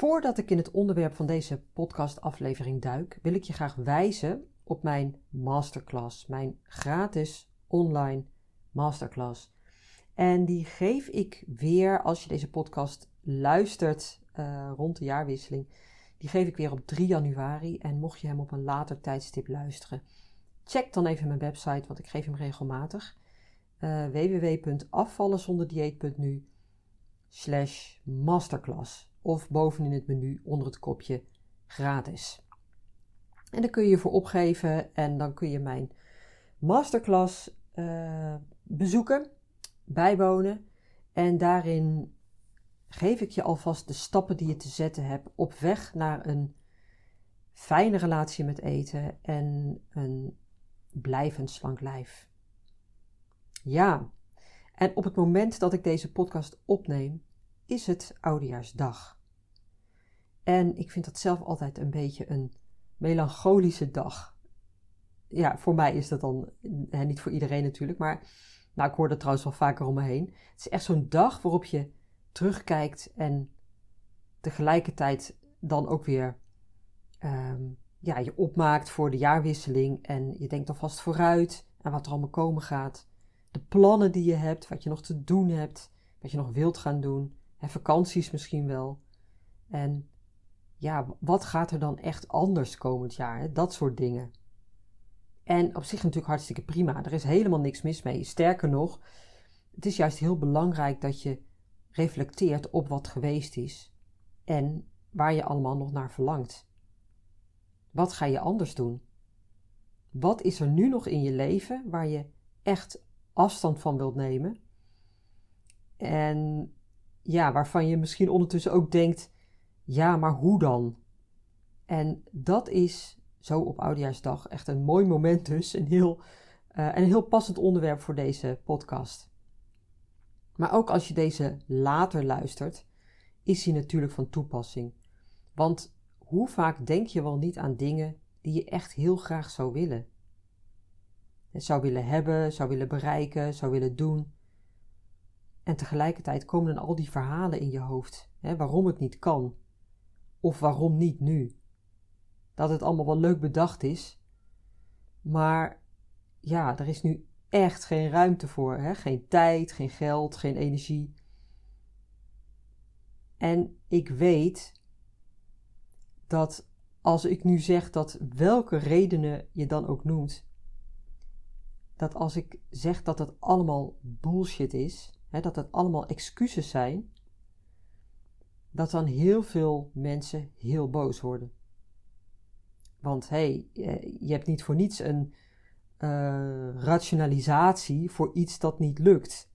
Voordat ik in het onderwerp van deze podcastaflevering duik, wil ik je graag wijzen op mijn masterclass, mijn gratis online masterclass. En die geef ik weer, als je deze podcast luistert uh, rond de jaarwisseling, die geef ik weer op 3 januari. En mocht je hem op een later tijdstip luisteren, check dan even mijn website, want ik geef hem regelmatig. Uh, www.afvallenzonderdieet.nu slash masterclass of bovenin het menu onder het kopje gratis. En dan kun je je voor opgeven en dan kun je mijn masterclass uh, bezoeken, bijwonen. En daarin geef ik je alvast de stappen die je te zetten hebt op weg naar een fijne relatie met eten en een blijvend slank lijf. Ja, en op het moment dat ik deze podcast opneem, is het Oudejaarsdag. En ik vind dat zelf altijd een beetje een melancholische dag. Ja, voor mij is dat dan, hè, niet voor iedereen natuurlijk, maar nou, ik hoor dat trouwens wel vaker om me heen. Het is echt zo'n dag waarop je terugkijkt en tegelijkertijd dan ook weer ehm, ja, je opmaakt voor de jaarwisseling en je denkt alvast vooruit aan wat er allemaal komen gaat. De plannen die je hebt, wat je nog te doen hebt, wat je nog wilt gaan doen, en vakanties misschien wel. En ja, wat gaat er dan echt anders komend jaar? Dat soort dingen. En op zich natuurlijk hartstikke prima. Er is helemaal niks mis mee. Sterker nog, het is juist heel belangrijk dat je reflecteert op wat geweest is en waar je allemaal nog naar verlangt. Wat ga je anders doen? Wat is er nu nog in je leven waar je echt afstand van wilt nemen? En ja, waarvan je misschien ondertussen ook denkt: ja, maar hoe dan? En dat is zo op Oudejaarsdag echt een mooi moment, dus een heel, uh, een heel passend onderwerp voor deze podcast. Maar ook als je deze later luistert, is die natuurlijk van toepassing. Want hoe vaak denk je wel niet aan dingen die je echt heel graag zou willen? Zou willen hebben, zou willen bereiken, zou willen doen. En tegelijkertijd komen dan al die verhalen in je hoofd, hè, waarom het niet kan. Of waarom niet nu. Dat het allemaal wel leuk bedacht is, maar ja, er is nu echt geen ruimte voor. Hè? Geen tijd, geen geld, geen energie. En ik weet dat als ik nu zeg dat welke redenen je dan ook noemt, dat als ik zeg dat het allemaal bullshit is, hè, dat het allemaal excuses zijn, dat dan heel veel mensen heel boos worden. Want hé, hey, eh, je hebt niet voor niets een uh, rationalisatie voor iets dat niet lukt.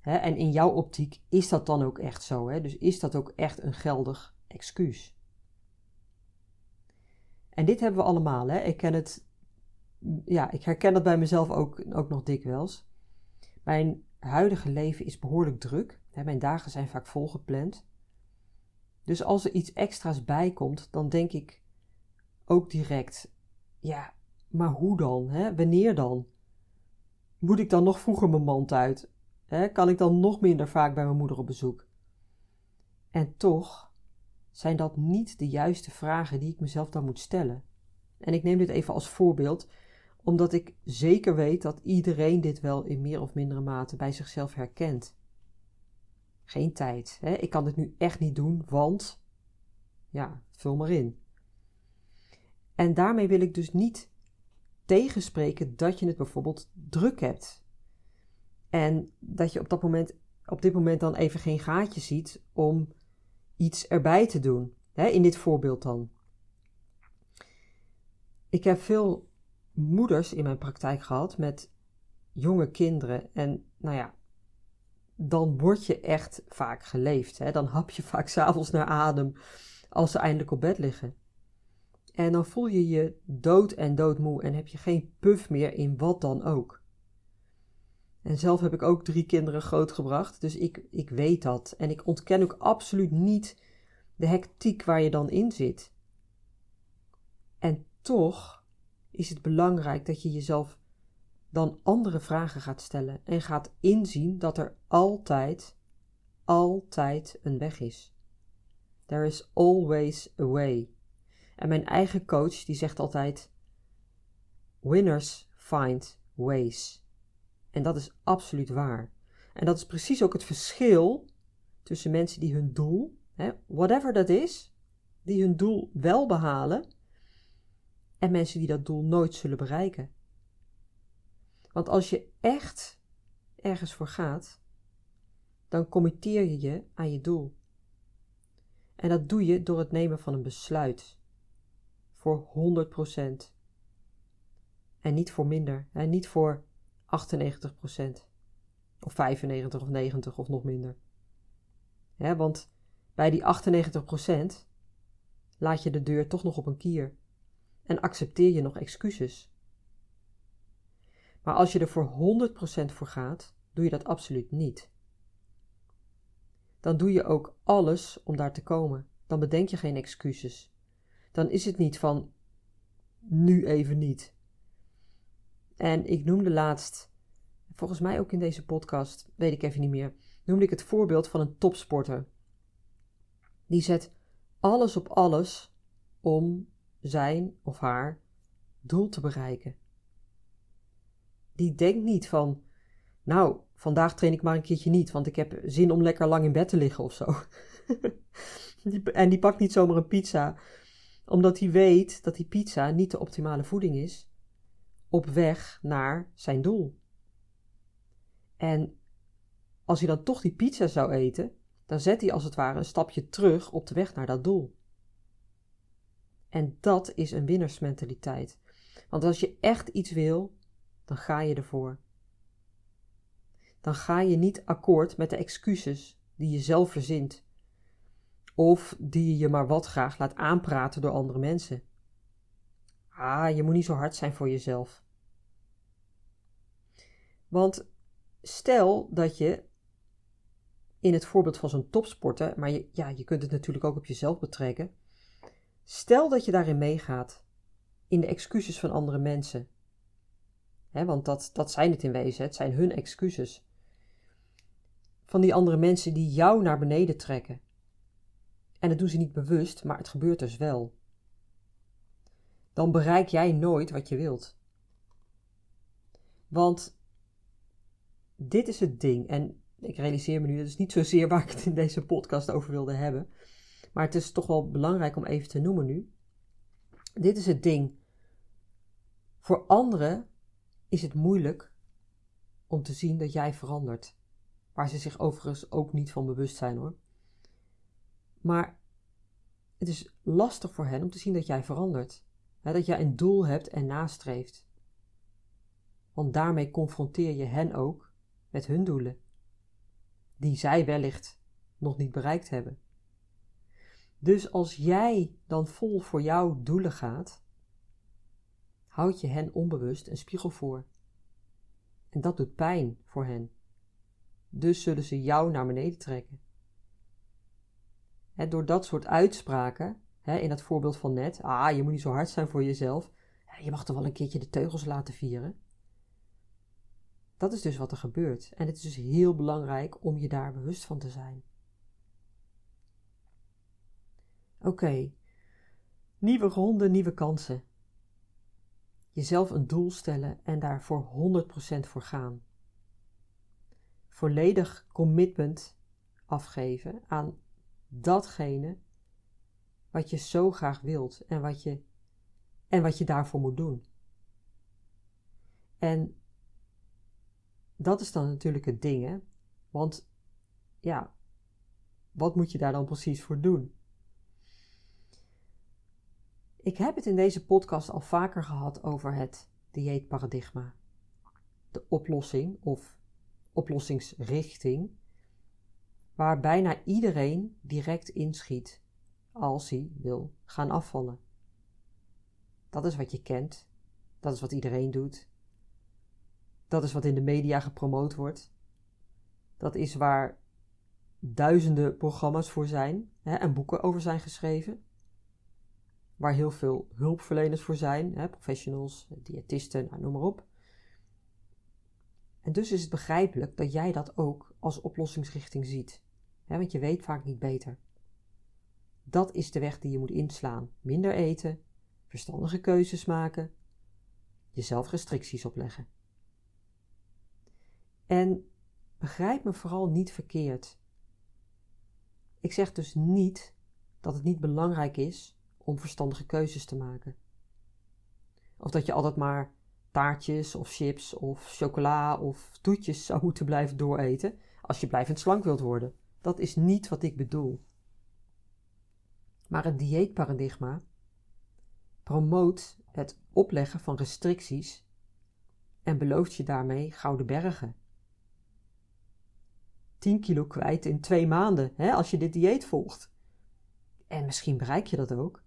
Hè? En in jouw optiek is dat dan ook echt zo. Hè? Dus is dat ook echt een geldig excuus? En dit hebben we allemaal. Hè? Ik ken het, ja, ik herken dat bij mezelf ook, ook nog dikwijls. Mijn huidige leven is behoorlijk druk. Mijn dagen zijn vaak volgepland. Dus als er iets extra's bij komt, dan denk ik ook direct: ja, maar hoe dan? Hè? Wanneer dan? Moet ik dan nog vroeger mijn mand uit? Hè? Kan ik dan nog minder vaak bij mijn moeder op bezoek? En toch zijn dat niet de juiste vragen die ik mezelf dan moet stellen. En ik neem dit even als voorbeeld, omdat ik zeker weet dat iedereen dit wel in meer of mindere mate bij zichzelf herkent. Geen tijd. Hè? Ik kan dit nu echt niet doen, want. Ja, vul maar in. En daarmee wil ik dus niet tegenspreken dat je het bijvoorbeeld druk hebt. En dat je op, dat moment, op dit moment dan even geen gaatje ziet om iets erbij te doen. Hè, in dit voorbeeld dan. Ik heb veel moeders in mijn praktijk gehad met jonge kinderen. En nou ja, dan word je echt vaak geleefd. Hè? Dan hap je vaak s'avonds naar adem als ze eindelijk op bed liggen. En dan voel je je dood en doodmoe en heb je geen puff meer in wat dan ook. En zelf heb ik ook drie kinderen grootgebracht, dus ik, ik weet dat. En ik ontken ook absoluut niet de hectiek waar je dan in zit. En toch is het belangrijk dat je jezelf dan andere vragen gaat stellen en gaat inzien dat er altijd, altijd een weg is. There is always a way. En mijn eigen coach die zegt altijd: Winners find ways. En dat is absoluut waar. En dat is precies ook het verschil tussen mensen die hun doel, hè, whatever dat is, die hun doel wel behalen, en mensen die dat doel nooit zullen bereiken. Want als je echt ergens voor gaat, dan committeer je je aan je doel. En dat doe je door het nemen van een besluit. Voor 100%. En niet voor minder. En niet voor 98%. Of 95 of 90 of nog minder. Ja, want bij die 98% laat je de deur toch nog op een kier. En accepteer je nog excuses. Maar als je er voor 100% voor gaat, doe je dat absoluut niet. Dan doe je ook alles om daar te komen. Dan bedenk je geen excuses. Dan is het niet van nu even niet. En ik noemde laatst, volgens mij ook in deze podcast, weet ik even niet meer, noemde ik het voorbeeld van een topsporter. Die zet alles op alles om zijn of haar doel te bereiken die denkt niet van, nou, vandaag train ik maar een keertje niet, want ik heb zin om lekker lang in bed te liggen of zo. en die pakt niet zomaar een pizza, omdat hij weet dat die pizza niet de optimale voeding is op weg naar zijn doel. En als hij dan toch die pizza zou eten, dan zet hij als het ware een stapje terug op de weg naar dat doel. En dat is een winnersmentaliteit. Want als je echt iets wil, dan ga je ervoor. Dan ga je niet akkoord met de excuses die je zelf verzint, of die je maar wat graag laat aanpraten door andere mensen. Ah, je moet niet zo hard zijn voor jezelf. Want stel dat je in het voorbeeld van zo'n topsporter, maar je, ja, je kunt het natuurlijk ook op jezelf betrekken. Stel dat je daarin meegaat, in de excuses van andere mensen, want dat, dat zijn het in wezen, het zijn hun excuses. Van die andere mensen die jou naar beneden trekken. En dat doen ze niet bewust, maar het gebeurt dus wel. Dan bereik jij nooit wat je wilt. Want dit is het ding, en ik realiseer me nu, dat is niet zozeer waar ik het in deze podcast over wilde hebben, maar het is toch wel belangrijk om even te noemen nu. Dit is het ding. Voor anderen is het moeilijk om te zien dat jij verandert. Waar ze zich overigens ook niet van bewust zijn hoor. Maar het is lastig voor hen om te zien dat jij verandert. dat jij een doel hebt en nastreeft. Want daarmee confronteer je hen ook met hun doelen, die zij wellicht nog niet bereikt hebben. Dus als jij dan vol voor jouw doelen gaat, houd je hen onbewust een spiegel voor. En dat doet pijn voor hen. Dus zullen ze jou naar beneden trekken. door dat soort uitspraken, in dat voorbeeld van net, ah, je moet niet zo hard zijn voor jezelf, je mag toch wel een keertje de teugels laten vieren. Dat is dus wat er gebeurt. En het is dus heel belangrijk om je daar bewust van te zijn. Oké, nieuwe ronde, nieuwe kansen jezelf een doel stellen en daar voor 100% voor gaan. Volledig commitment afgeven aan datgene wat je zo graag wilt en wat je, en wat je daarvoor moet doen. En dat is dan natuurlijk het ding, hè? Want ja, wat moet je daar dan precies voor doen? Ik heb het in deze podcast al vaker gehad over het dieetparadigma. De oplossing of oplossingsrichting waar bijna iedereen direct inschiet als hij wil gaan afvallen. Dat is wat je kent, dat is wat iedereen doet, dat is wat in de media gepromoot wordt, dat is waar duizenden programma's voor zijn hè, en boeken over zijn geschreven. Waar heel veel hulpverleners voor zijn, hè, professionals, diëtisten, nou, noem maar op. En dus is het begrijpelijk dat jij dat ook als oplossingsrichting ziet. Hè, want je weet vaak niet beter. Dat is de weg die je moet inslaan. Minder eten, verstandige keuzes maken, jezelf restricties opleggen. En begrijp me vooral niet verkeerd. Ik zeg dus niet dat het niet belangrijk is om verstandige keuzes te maken. Of dat je altijd maar taartjes of chips of chocola of toetjes zou moeten blijven dooreten als je blijvend slank wilt worden. Dat is niet wat ik bedoel. Maar het dieetparadigma promoot het opleggen van restricties en belooft je daarmee gouden bergen. 10 kilo kwijt in twee maanden, hè, als je dit dieet volgt. En misschien bereik je dat ook,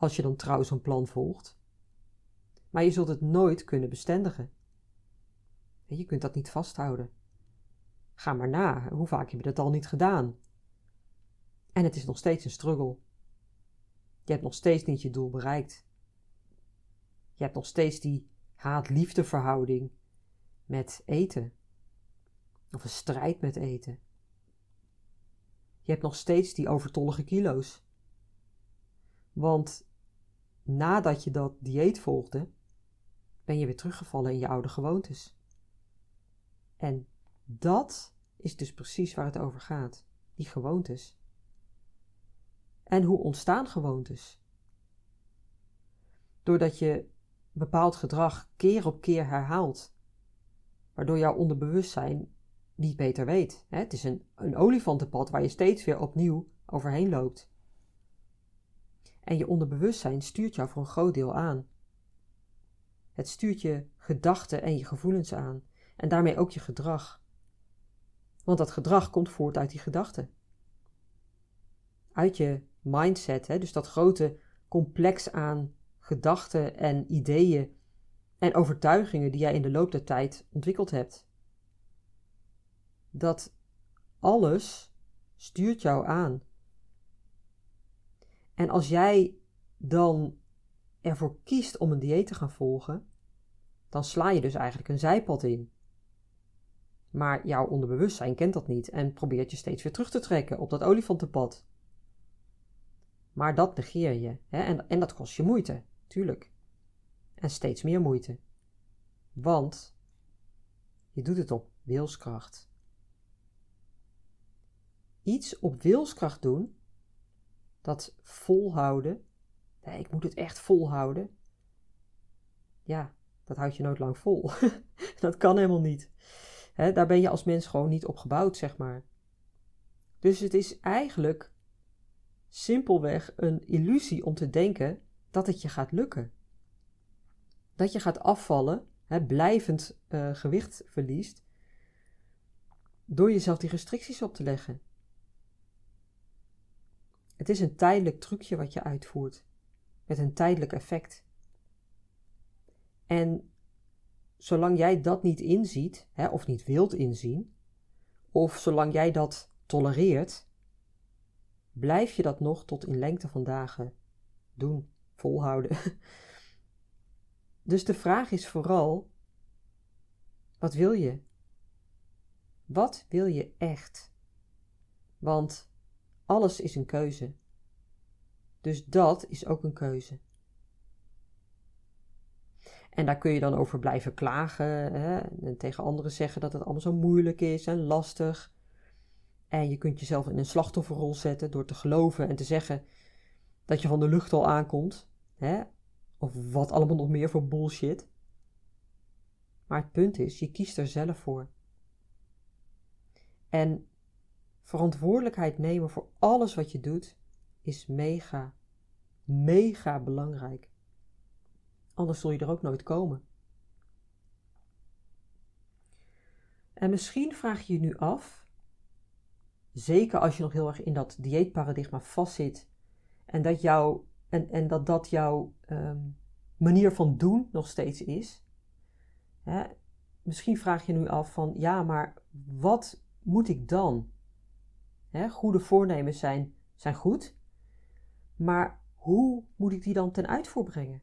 als je dan trouw zo'n plan volgt. Maar je zult het nooit kunnen bestendigen. Je kunt dat niet vasthouden. Ga maar na, hoe vaak heb je dat al niet gedaan? En het is nog steeds een struggle. Je hebt nog steeds niet je doel bereikt. Je hebt nog steeds die haat-liefde verhouding met eten. Of een strijd met eten. Je hebt nog steeds die overtollige kilo's. Want nadat je dat dieet volgde, ben je weer teruggevallen in je oude gewoontes. En dat is dus precies waar het over gaat: die gewoontes. En hoe ontstaan gewoontes? Doordat je bepaald gedrag keer op keer herhaalt, waardoor jouw onderbewustzijn niet beter weet. Het is een, een olifantenpad waar je steeds weer opnieuw overheen loopt. En je onderbewustzijn stuurt jou voor een groot deel aan. Het stuurt je gedachten en je gevoelens aan, en daarmee ook je gedrag. Want dat gedrag komt voort uit die gedachten. Uit je mindset, hè? dus dat grote complex aan gedachten en ideeën en overtuigingen die jij in de loop der tijd ontwikkeld hebt dat alles stuurt jou aan. En als jij dan ervoor kiest om een dieet te gaan volgen, dan sla je dus eigenlijk een zijpad in. Maar jouw onderbewustzijn kent dat niet en probeert je steeds weer terug te trekken op dat olifantenpad. Maar dat negeer je hè? En, en dat kost je moeite, tuurlijk. En steeds meer moeite. Want je doet het op wilskracht iets op wilskracht doen, dat volhouden, ik moet het echt volhouden, ja, dat houd je nooit lang vol. dat kan helemaal niet. daar ben je als mens gewoon niet op gebouwd, zeg maar. Dus het is eigenlijk simpelweg een illusie om te denken dat het je gaat lukken. Dat je gaat afvallen, blijvend uh, gewicht verliest, door jezelf die restricties op te leggen. Het is een tijdelijk trucje wat je uitvoert, met een tijdelijk effect. En zolang jij dat niet inziet, hè, of niet wilt inzien, of zolang jij dat tolereert, blijf je dat nog tot in lengte van dagen doen, volhouden. Dus de vraag is vooral: wat wil je? Wat wil je echt? Want alles is een keuze. Dus dat is ook een keuze. En daar kun je dan over blijven klagen hè? en tegen anderen zeggen dat het allemaal zo moeilijk is en lastig. En je kunt jezelf in een slachtofferrol zetten door te geloven en te zeggen dat je van de lucht al aankomt. Hè? Of wat allemaal nog meer voor bullshit. Maar het punt is, je kiest er zelf voor. En verantwoordelijkheid nemen voor alles wat je doet is mega, mega belangrijk. Anders zul je er ook nooit komen. En misschien vraag je je nu af: Zeker als je nog heel erg in dat dieetparadigma vastzit. En dat, jou, en, en dat, dat jouw ehm, manier van doen nog steeds is. Hè? Misschien vraag je nu af van ja, maar wat moet ik dan? Hè? Goede voornemens zijn, zijn goed. Maar hoe moet ik die dan ten uitvoer brengen?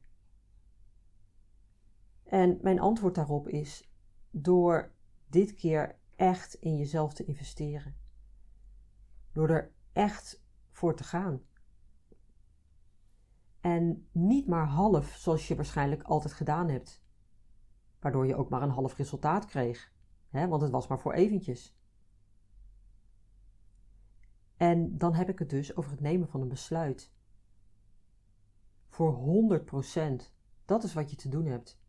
En mijn antwoord daarop is door dit keer echt in jezelf te investeren. Door er echt voor te gaan. En niet maar half zoals je waarschijnlijk altijd gedaan hebt. Waardoor je ook maar een half resultaat kreeg. Hè, want het was maar voor eventjes. En dan heb ik het dus over het nemen van een besluit. Voor 100%. Dat is wat je te doen hebt.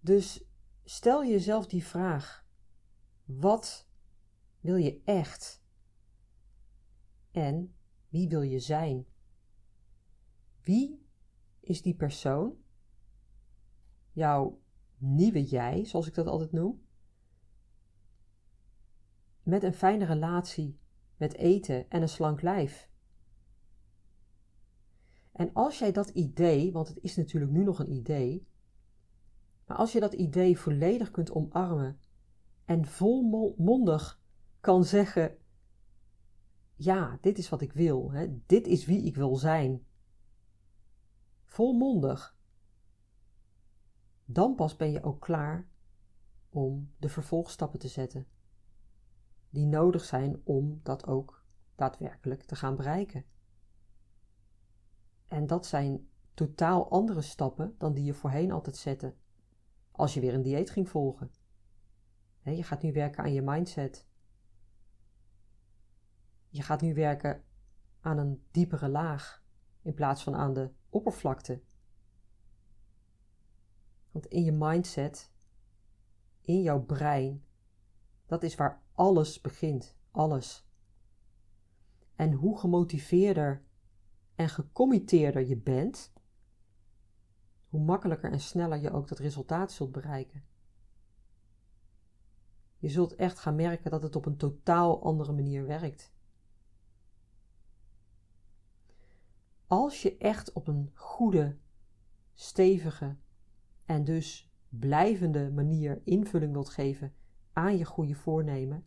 Dus stel jezelf die vraag: wat wil je echt? En wie wil je zijn? Wie is die persoon? Jouw nieuwe jij, zoals ik dat altijd noem. Met een fijne relatie met eten en een slank lijf. En als jij dat idee, want het is natuurlijk nu nog een idee, maar als je dat idee volledig kunt omarmen en volmondig kan zeggen: Ja, dit is wat ik wil, hè? dit is wie ik wil zijn. Volmondig. Dan pas ben je ook klaar om de vervolgstappen te zetten, die nodig zijn om dat ook daadwerkelijk te gaan bereiken. En dat zijn totaal andere stappen dan die je voorheen altijd zette als je weer een dieet ging volgen. je gaat nu werken aan je mindset. Je gaat nu werken aan een diepere laag in plaats van aan de oppervlakte. Want in je mindset, in jouw brein, dat is waar alles begint. Alles. En hoe gemotiveerder en gecommitteerder je bent, hoe makkelijker en sneller je ook dat resultaat zult bereiken. Je zult echt gaan merken dat het op een totaal andere manier werkt. Als je echt op een goede, stevige en dus blijvende manier invulling wilt geven aan je goede voornemen,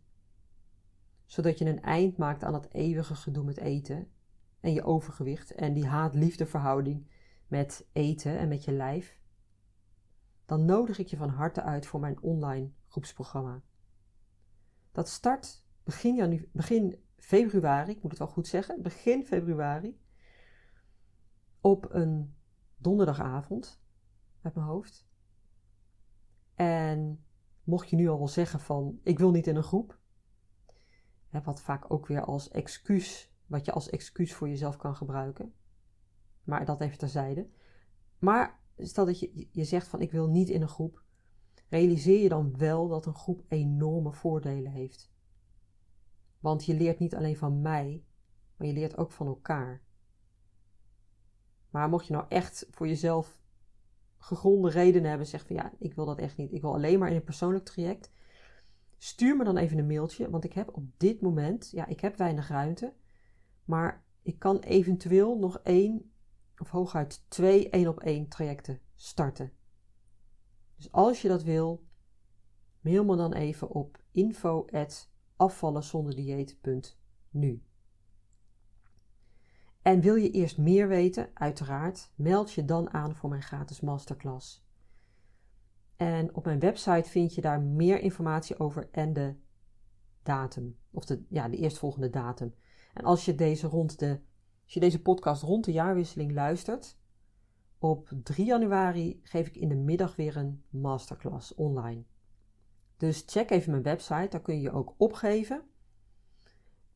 zodat je een eind maakt aan dat eeuwige gedoe met eten en je overgewicht en die haat-liefde verhouding met eten en met je lijf, dan nodig ik je van harte uit voor mijn online groepsprogramma. Dat start begin, janu begin februari, ik moet het wel goed zeggen, begin februari, op een donderdagavond uit mijn hoofd. En mocht je nu al wel zeggen van ik wil niet in een groep, wat vaak ook weer als excuus, wat je als excuus voor jezelf kan gebruiken. Maar dat even terzijde. Maar stel dat je, je zegt van ik wil niet in een groep. Realiseer je dan wel dat een groep enorme voordelen heeft. Want je leert niet alleen van mij, maar je leert ook van elkaar. Maar mocht je nou echt voor jezelf gegronde redenen hebben, zeg van ja, ik wil dat echt niet. Ik wil alleen maar in een persoonlijk traject. Stuur me dan even een mailtje, want ik heb op dit moment, ja, ik heb weinig ruimte. Maar ik kan eventueel nog één of hooguit twee één op één trajecten starten. Dus als je dat wil, mail me dan even op info@afvallenzonderdieet.nu. En wil je eerst meer weten, uiteraard, meld je dan aan voor mijn gratis masterclass. En op mijn website vind je daar meer informatie over en de datum, of de, ja, de eerstvolgende datum. En als je deze rond de als je deze podcast rond de jaarwisseling luistert, op 3 januari geef ik in de middag weer een masterclass online. Dus check even mijn website, daar kun je je ook opgeven.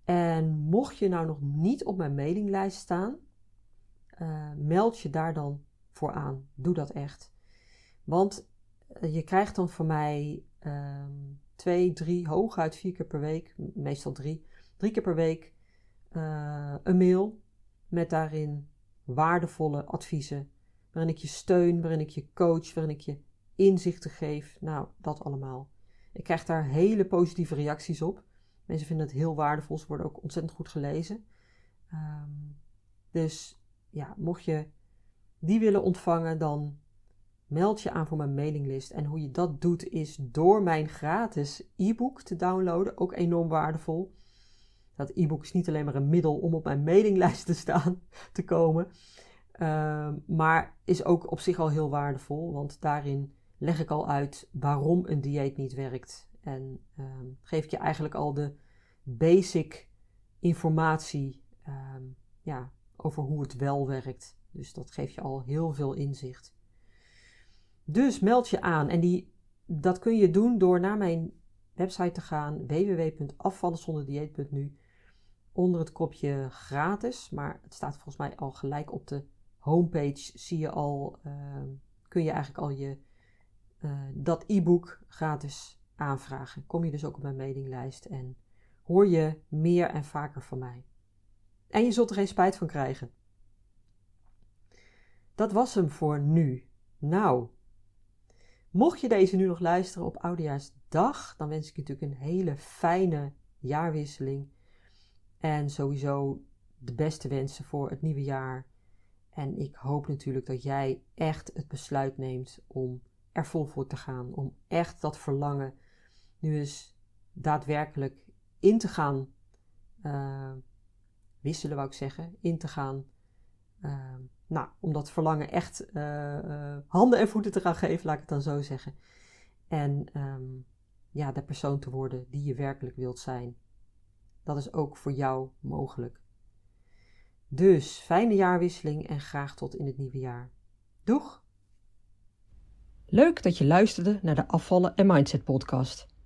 En mocht je nou nog niet op mijn mailinglijst staan, uh, meld je daar dan voor aan. Doe dat echt. Want eh, je krijgt dan van mij uh, twee, drie, hooguit vier keer per week, meestal drie, drie keer per week, uh, een mail met daarin waardevolle adviezen, waarin ik je steun, waarin ik je coach, waarin ik je inzichten geef. Nou, dat allemaal. Ik krijg daar hele positieve reacties op. Mensen vinden het heel waardevol. Ze worden ook ontzettend goed gelezen. Ehm, dus ja, mocht je die willen ontvangen, dan meld je aan voor mijn mailinglist. En hoe je dat doet is door mijn gratis e-book te downloaden. Ook enorm waardevol. Dat e-book is niet alleen maar een middel om op mijn mailinglijst te staan, te komen. Ehm, maar is ook op zich al heel waardevol. Want daarin leg ik al uit waarom een dieet niet werkt. En ehm, geef ik je eigenlijk al de basic informatie ehm, ja, over hoe het wel werkt. Dus dat geeft je al heel veel inzicht. Dus meld je aan en die, dat kun je doen door naar mijn website te gaan www.afvallenzonderdieet.nu onder het kopje gratis, maar het staat volgens mij al gelijk op de homepage zie je al, ehm, kun je eigenlijk al je, uh, dat e-book gratis aanvragen. Kom je dus ook op mijn mailinglijst en hoor je meer en vaker van mij. En je zult er geen spijt van krijgen. Dat was hem voor nu. Nou, mocht je deze nu nog luisteren op Oudejaarsdag, dan wens ik je natuurlijk een hele fijne jaarwisseling. En sowieso de beste wensen voor het nieuwe jaar. En ik hoop natuurlijk dat jij echt het besluit neemt om er vol voor te gaan. Om echt dat verlangen nu eens daadwerkelijk in te gaan uh, wisselen, wou ik zeggen. In te gaan. Uh, nou, om dat verlangen echt uh, handen en voeten te gaan geven, laat ik het dan zo zeggen. En um, ja, de persoon te worden die je werkelijk wilt zijn. Dat is ook voor jou mogelijk. Dus fijne jaarwisseling en graag tot in het nieuwe jaar. Doeg! Leuk dat je luisterde naar de Afvallen en Mindset podcast.